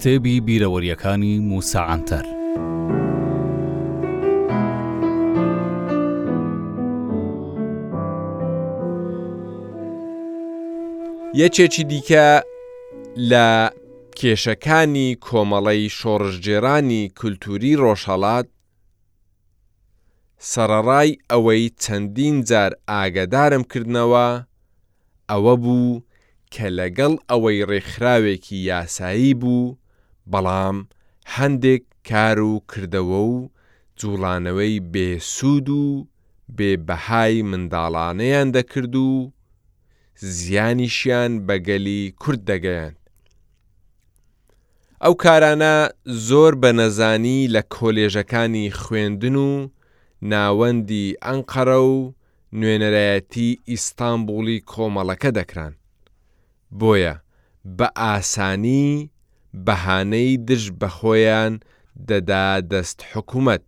کتێبی بیرەوەریەکانی موسا عەنتەر یەکێکی دیکە لە کێشەکانی کۆمەڵەی شۆڕشگێرانی کولتووری ڕۆژهەڵات سەڕەڕای ئەوەی چەندین جار ئاگەدارم کردنەوە، ئەوە بوو کە لەگەڵ ئەوەی ڕێکخراوێکی یاسایی بوو، بەڵام هەندێک کار و کردەوە و جووڵانەوەی بێ سوود و بێ بەهای منداڵانەیان دەکرد و زیانیشیان بە گەلی کورد دەگەیاند. ئەو کارانە زۆر بە نەزانی لە کۆلێژەکانی خوێندن و ناوەندی ئەنقەرە و نوێنەرایەتی ئیستانبوڵی کۆمەڵەکە دەکران، بۆیە بە ئاسانی بەهانەی دژ بە خۆیان دەدا دەست حکومەت،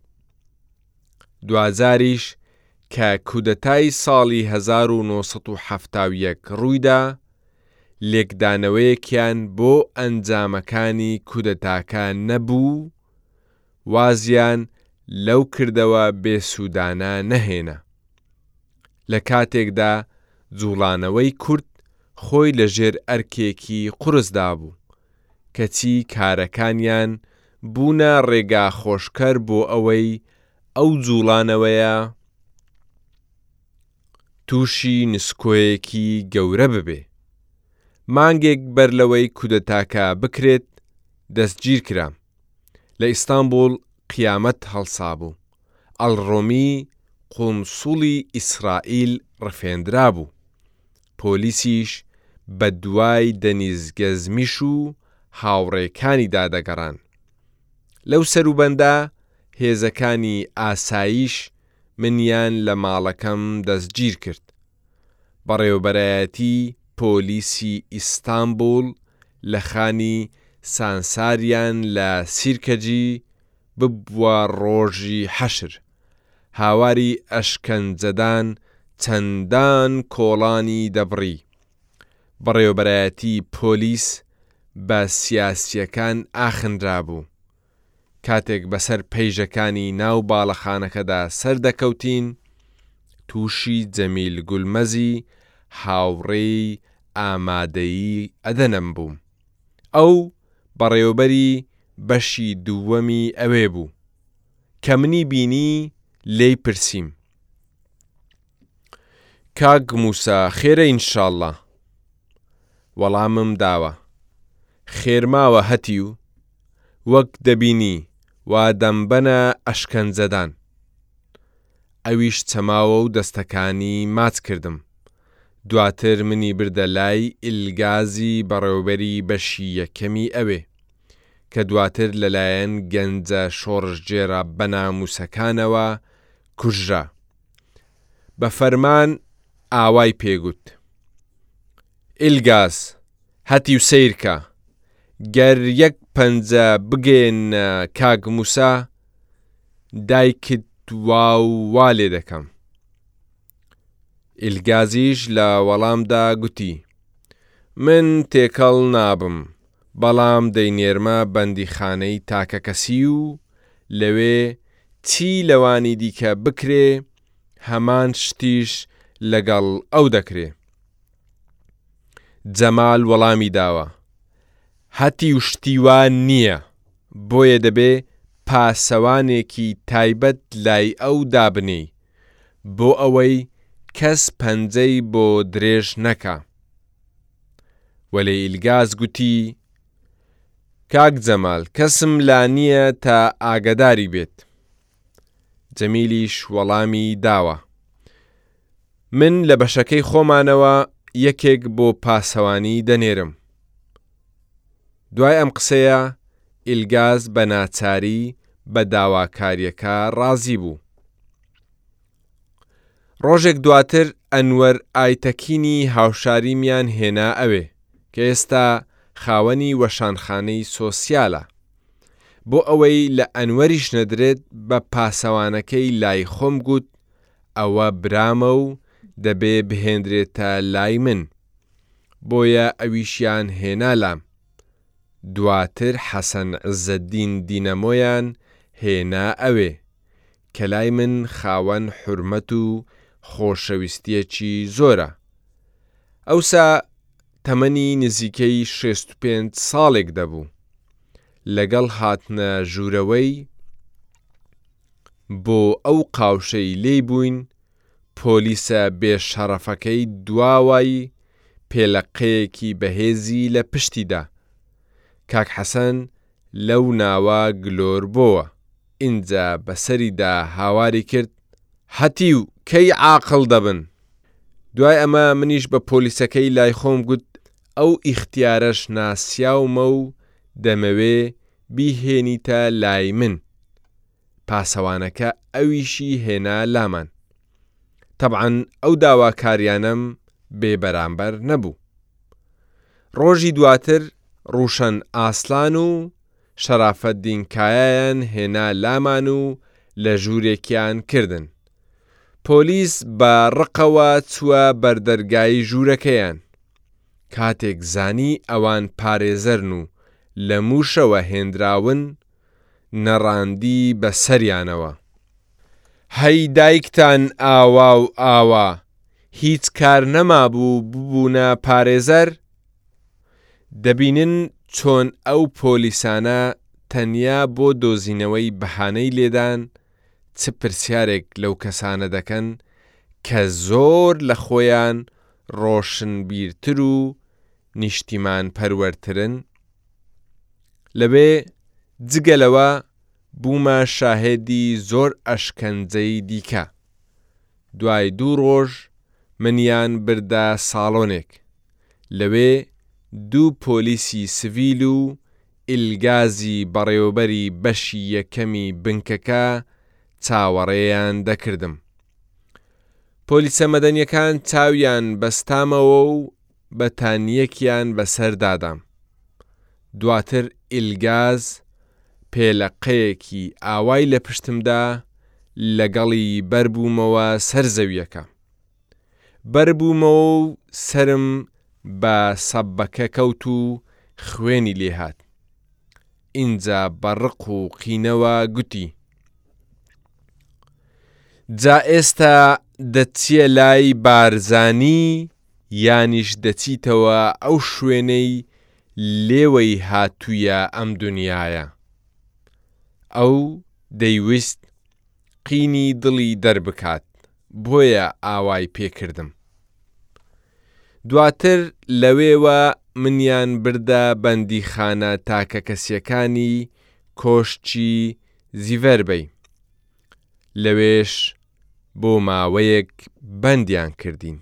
دواجاریش کە کودەتای ساڵی هەزار و نۆ سەد و حەفتا و یەک ڕوویدا، لێکدانەوەیەکیان بۆ ئەنجامەکانی کودەتاکە نەبوو، وازیان لەو کردەوە بێسوودانە نەهێنا. لە کاتێکدا جووڵانەوەی کورد خۆی لە ژێر ئەرکێکی قورسدا بوو، کەچی کارەکانیان بوونە ڕێگا خۆشکەر بۆ ئەوەی ئەو جوڵانەوەیە تووشی نسکۆیەکی گەورە ببێ. مانگێک بەر لەوەی کودەتاکە بکرێت دەستگیر کرام. لە ئیستانبوڵ قیامەت هەڵسابوو. ئەڵڕۆمی قونسوڵی ئیسرائیل ڕفێندرابوو. پۆلیسیش بە دوای دەنیز گەزمیش و هاوڕێکانیدا دەگەڕان. لەو سەروبەندە هێزەکانی ئاسایش منیان لە ماڵەکەم دەستگیرکرد. بەڕێوەبەرایەتی پۆلیسی ئیستانبوڵ لە خانی سانساریان لە سیرکەجی ببوە ڕۆژی حەشر، هاواری ئەشکەنجەدان چەندان کۆڵانی دەبڕی. بەڕێوەبەرایەتی پۆلیس بە سیاسییەکان ئاخنرابوو. کاتێک بەسەر پەیژەکانی ناو باڵەخانەکەدا سەردەکەوتین، تووشی جەمیل گولمەزی هاوڕێی ئامادەیی ئەدەنەم بووم، ئەو بەڕێوەبەری بەشی دووەمی ئەوێ بوو، کە منی بینی لێی پرسیم، کاک مووسا خێرە ئینشاڵڵا؟ وەڵامم داوە خێرماوە هەتیو وەک دەبینی وا دەمبەنە ئەشکەنجەدان ئەویش چەماوەو دەستەکانی ماچ کردم دواتر منی بردە لای ئیلگازی بەڕێوبەری بەشی یەکەمی ئەوێ کە دواتر لەلایەن گەنجە شۆڕشگێرە بەناموسەکانەوە کوژرا. بە فەرمان ئاوای پێ گوت، ئیلگاز، هەتیو سەیر کە، گەر یەک پەنجە بگەیەننە کاک مووسا، دایکت وا و وا لێ دەکەم. ئیلگازیش لە وەڵامدا گوتی، من تێکەڵ نابم. بەڵام دەینێرمە بەندیخانەی تاکەکەسی و لەوێ چی لەوانی دیکە بکرێ هەمان شتیش لەگەڵ ئەو دەکرێ. جەمال وەڵامی داوە، هەتیو شتی وا نییە، بۆیە دەبێ پاسەوانێکی تایبەت لای ئەو دابنێی بۆ ئەوەی کەس پەنجەی بۆ درێژ نەکا. وەلێ ئیلگاز گوتی، کاک جەمال کەسم لا نییە تا ئاگەداری بێت. جەمیلیش وەڵامی داوە، من لە بەشەکەی خۆمانەوە یەکێک بۆ پاسەوانی دەنێرم. دوای ئەم قسەیە ئیلگاز بە ناچاری بە داواکارییەکە ڕازی بوو. ڕۆژێک دواتر ئەنوەر ئایتەکینی هاوشاریمیان هێنا ئەوێ، کە ئێستا خاوەنی وەشانخانەی سۆسیالە، بۆ ئەوەی لە ئەنوەریش نەدرێت بە پاسەوانەکەی لای خۆم گوت ئەوە برامە و دەبێ بهێندرێتە لای من، بۆیە ئەویشیان هێنا لام، دواتر حەسەن عزەدین دینەمۆیان هێنا ئەوێ، کە لای من خاوەن حورمەت و خۆشەویستیەکی زۆرە ئەوسا تەمەنی نزیکەی شێست و پێنج ساڵێک دەبوو لەگەڵ هاتنە ژوورەوەی بۆ ئەو قاوشەی لێی بووین پۆلیسە بێ شەڕەفەکەی دواوای پێلەقەیەکی بەهێزی لە پشتی دا کاک حەسەن لەو ناوە گلۆر بۆوە. ئینجا بەسەریدا هاواری کرد، هەتیو کەی عاقڵ دەبن؟ دوای ئەمە منیش بە پۆلیسەکەی لای خۆم گوت، ئەو ئیختیارەش ناسیاومە و دەمەوێ بیهێنیتە لای من، پاسەوانەکە ئەویشی هێنا لامان. تەبعەن ئەو داواکاریانەم بێ بەرامبەر نەبوو. ڕۆژی دواتر ڕوشەن ئاسلان و شەرافەدین کایایان هێنا لامان و لە ژوورێکیان کردن. پۆلیس بە ڕقەوە چووە بەردەرگای ژوورەکەیان. کاتێک زانی ئەوان پارێزەرن و لە مووشەوە هێندراون، نەڕاندی بە سەریانەوە. هەی دایکتان ئاوا و ئاوا، هیچ کار نەمابوو ببوونە پارێزەر؟ دەبینن چۆن ئەو پۆلیسانە تەنیا بۆ دۆزینەوەی بەهانەی لێدان چ پرسیارێک لەو کەسانە دەکەن کە زۆر لە خۆیان ڕۆشنبیرتر و نیشتیمانپەروەرترن؟ لەوێ جگە لەوە بوومە شاهێدی زۆر ئەشکەنجەی دیکە. دوای دوو ڕۆژ منیان بردە ساڵۆنێک لەوێ دوو پۆلیسی سڤیل و ئیلگازی بەڕێوەبەری بەشی یەکەمی بنکەکە چاوەڕێیان دەکردم پۆلیسە مەدەنیەکان چاویان بەستامەوە و بەتانیەکیان بەسەر دادام دواتر ئیلگاز پێلەقەیەکی ئاوای لە پشتمدا لەگەڵی بەربوومەوە سەر زەویەکە. بەربوومەوە و سەرم بە سەبەکە کەوت و خوێنی لێ هات. ئینجا بە ڕق و قینەوە گوتی، جا ئێستا دەچیە لای بارزانی یانیش دەچیتەوە ئەو شوێنەی لێوەی هاتوویە ئەم دنیایە؟ ئەو دەیویست قینی دڵی دەربکات. بۆیە ئاوای پێ کردم. دواتر لەوێوە منیان بردە بەندیخانە تاکەکەسیەکانی کۆشکی زیڤەربەی، لەوێش بۆ ماوەیەک بەندیان کردین.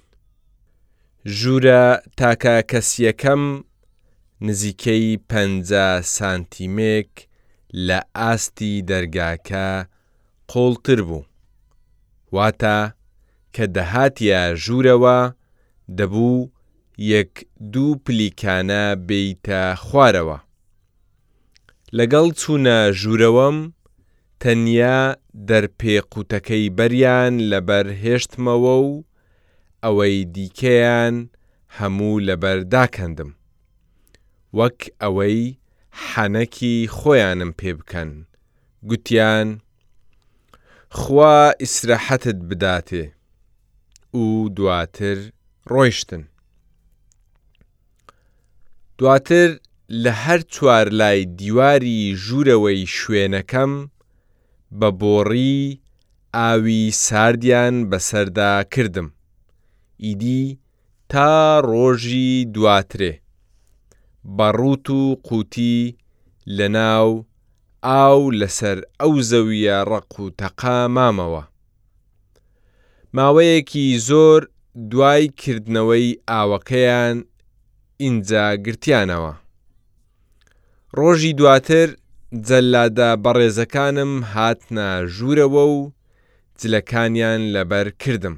ژوورە تاکەکەسیەکەم نزیکەی پەنجا سانتیمێک لە ئاستی دەرگاکە قووڵتر بوو، واتە کە دەهاتیە ژوورەوە دەبوو یەک دوو پلیکانە بێیتە خوارەوە. لەگەڵ چوونە ژوورەوەم تەنیا دەرپێ قووتەکەی بەریان لەبەر هێشتمەوە و ئەوەی دیکەیان هەموو لەبەر داکەندم. وەک ئەوەی حەنەکی خۆیانم پێ بکەن گوتیان خوا ئیسرەحەتت بداتێ و دواتر ڕۆیشتن. دواتر لە هەر چوار لای دیواری ژوورەوەی شوێنەکەم بە بۆڕی ئاوی ساردیان بەسەردا کردم ئیدی تا ڕۆژی دواترێ بە ڕووت و قووتی لە ناو ئاو لە سەر ئەو زەوییە ڕەق و تەقە مامەوە. ماوەیەکی زۆر دوای کردنەوەی ئاوەکەیان ئینجا گرتیانەوە. ڕۆژی دواتر جەلادە بەڕێزەکانم هاتنە ژوورەوە و جلەکانیان لەبەر کردم.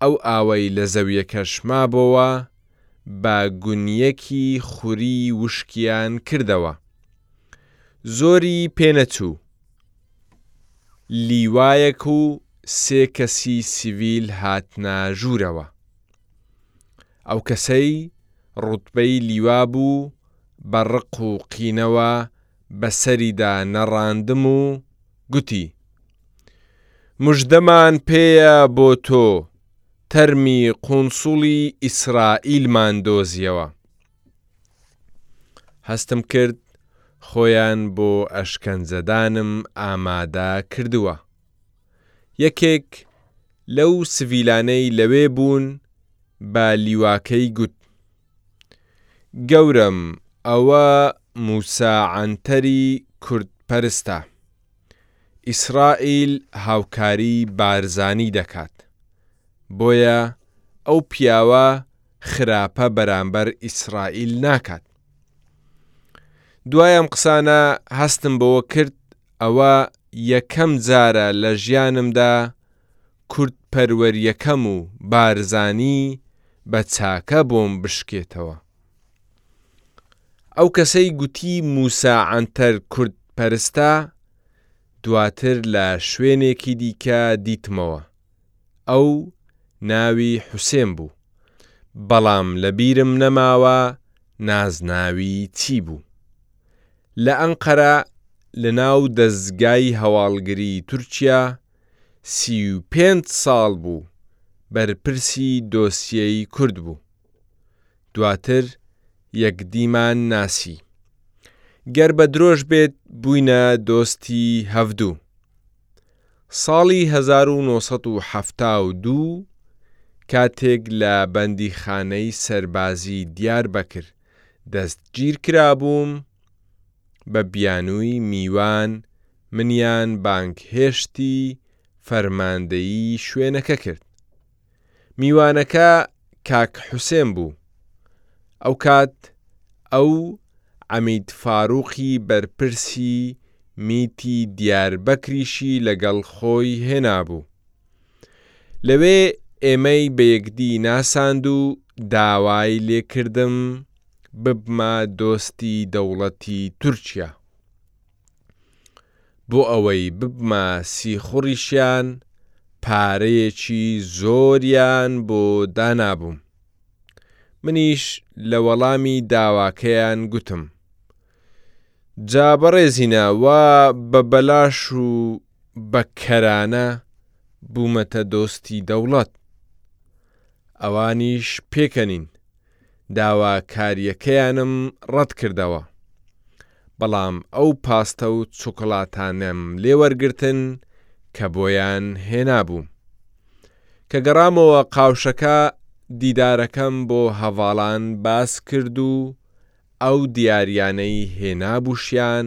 ئەو ئاوەی لە زەویەکەش مابۆوە بە گونیەکی خوری وشکیان کردەوە زۆری پێ نەچوو لیوایەک و سێ کەسی سیڤیل هاتنە ژورەوە ئەو کەسەی ڕوتبەی لیوا بوو بە ڕق و قینەوە بە سەریدا نەڕاندم و گوتی، مژدەمان پێیە بۆ تۆ، تەرمی قونسوڵی ئیسرائیلمان دۆزیەوە. هەستم کرد خۆیان بۆ ئەشکەنجەدانم ئامادە کردووە. یەکێک لەو سڤیلانەی لەوێ بوون بە لیواکەی گوت. گەورەم ئەوە موسا عەنتەری کورد پەرستە ئیسڕائیل هاوکاری بارزانی دەکات بۆیە ئەو پیاوە خراپە بەرامبەر ئیسڕائیل ناکات دوای ئەم قسانە هەستم بەوە کرد ئەوە یەکەم جارە لە ژیانمدا کورد پەروەریەکەم و بارزانی بە چاکە بۆم بشکێتەوە ئەو کەسەی گوتی موسا عەنتەر کورد پەرستە دواتر لە شوێنێکی دیکە دیتمەوە ئەو ناوی حوسێن بوو بەڵام لەبیرم نەماوە نازناوی چی بوو لە ئەنقەرە لەناو دەزگای هەواڵگری تورکیا سی و پێنج ساڵ بوو بەرپرسی دۆسیەی کورد بوو دواتر یەکدیمان ناسی گەر بەدرۆش بێت بووینە دۆستی هەڤدوو. ساڵی هەزار و نۆ سەد و حەفتا و دوو کاتێک لە بەندیخانەی سەربازی دیاربەکر دەستگیرکرابووم، بە بیانووی میوان منیان بانگهێشتی فەرماندەیی شوێنەکە کرد. میوانەکە کاک حوسێن بوو ئەوکات ئەو عەمید فاروقی بەرپرسی میتی دیاربەکریشی لەگەڵ خۆی هێنابوو لەوێ ئێمەی بەیەکدی ناساند و داوای لێکردم ببمە دۆستی دەوڵەتی تورکیا بۆ ئەوەی ببمە سیخوڕیشیان پارەیەکی زۆریان بۆ دانابووم منیش لە وەڵامی داواکەیان گوتم جا بەڕێزینە وا بە بەلاش و بە کەرانە بوومەتە دۆستی دەوڵەت ئەوانیش پێکەنین داواکاریەکەیانم ڕەت کردەوە بەڵام ئەو پاستە و چۆکۆلاتانەم لێ وەرگرتن کە بۆیان هێنابووم کە گەڕامەوە قاوشەکە دیدارەکەم بۆ هەڤاڵان باس کرد و ئەو دیاریانەی هێنابووشیان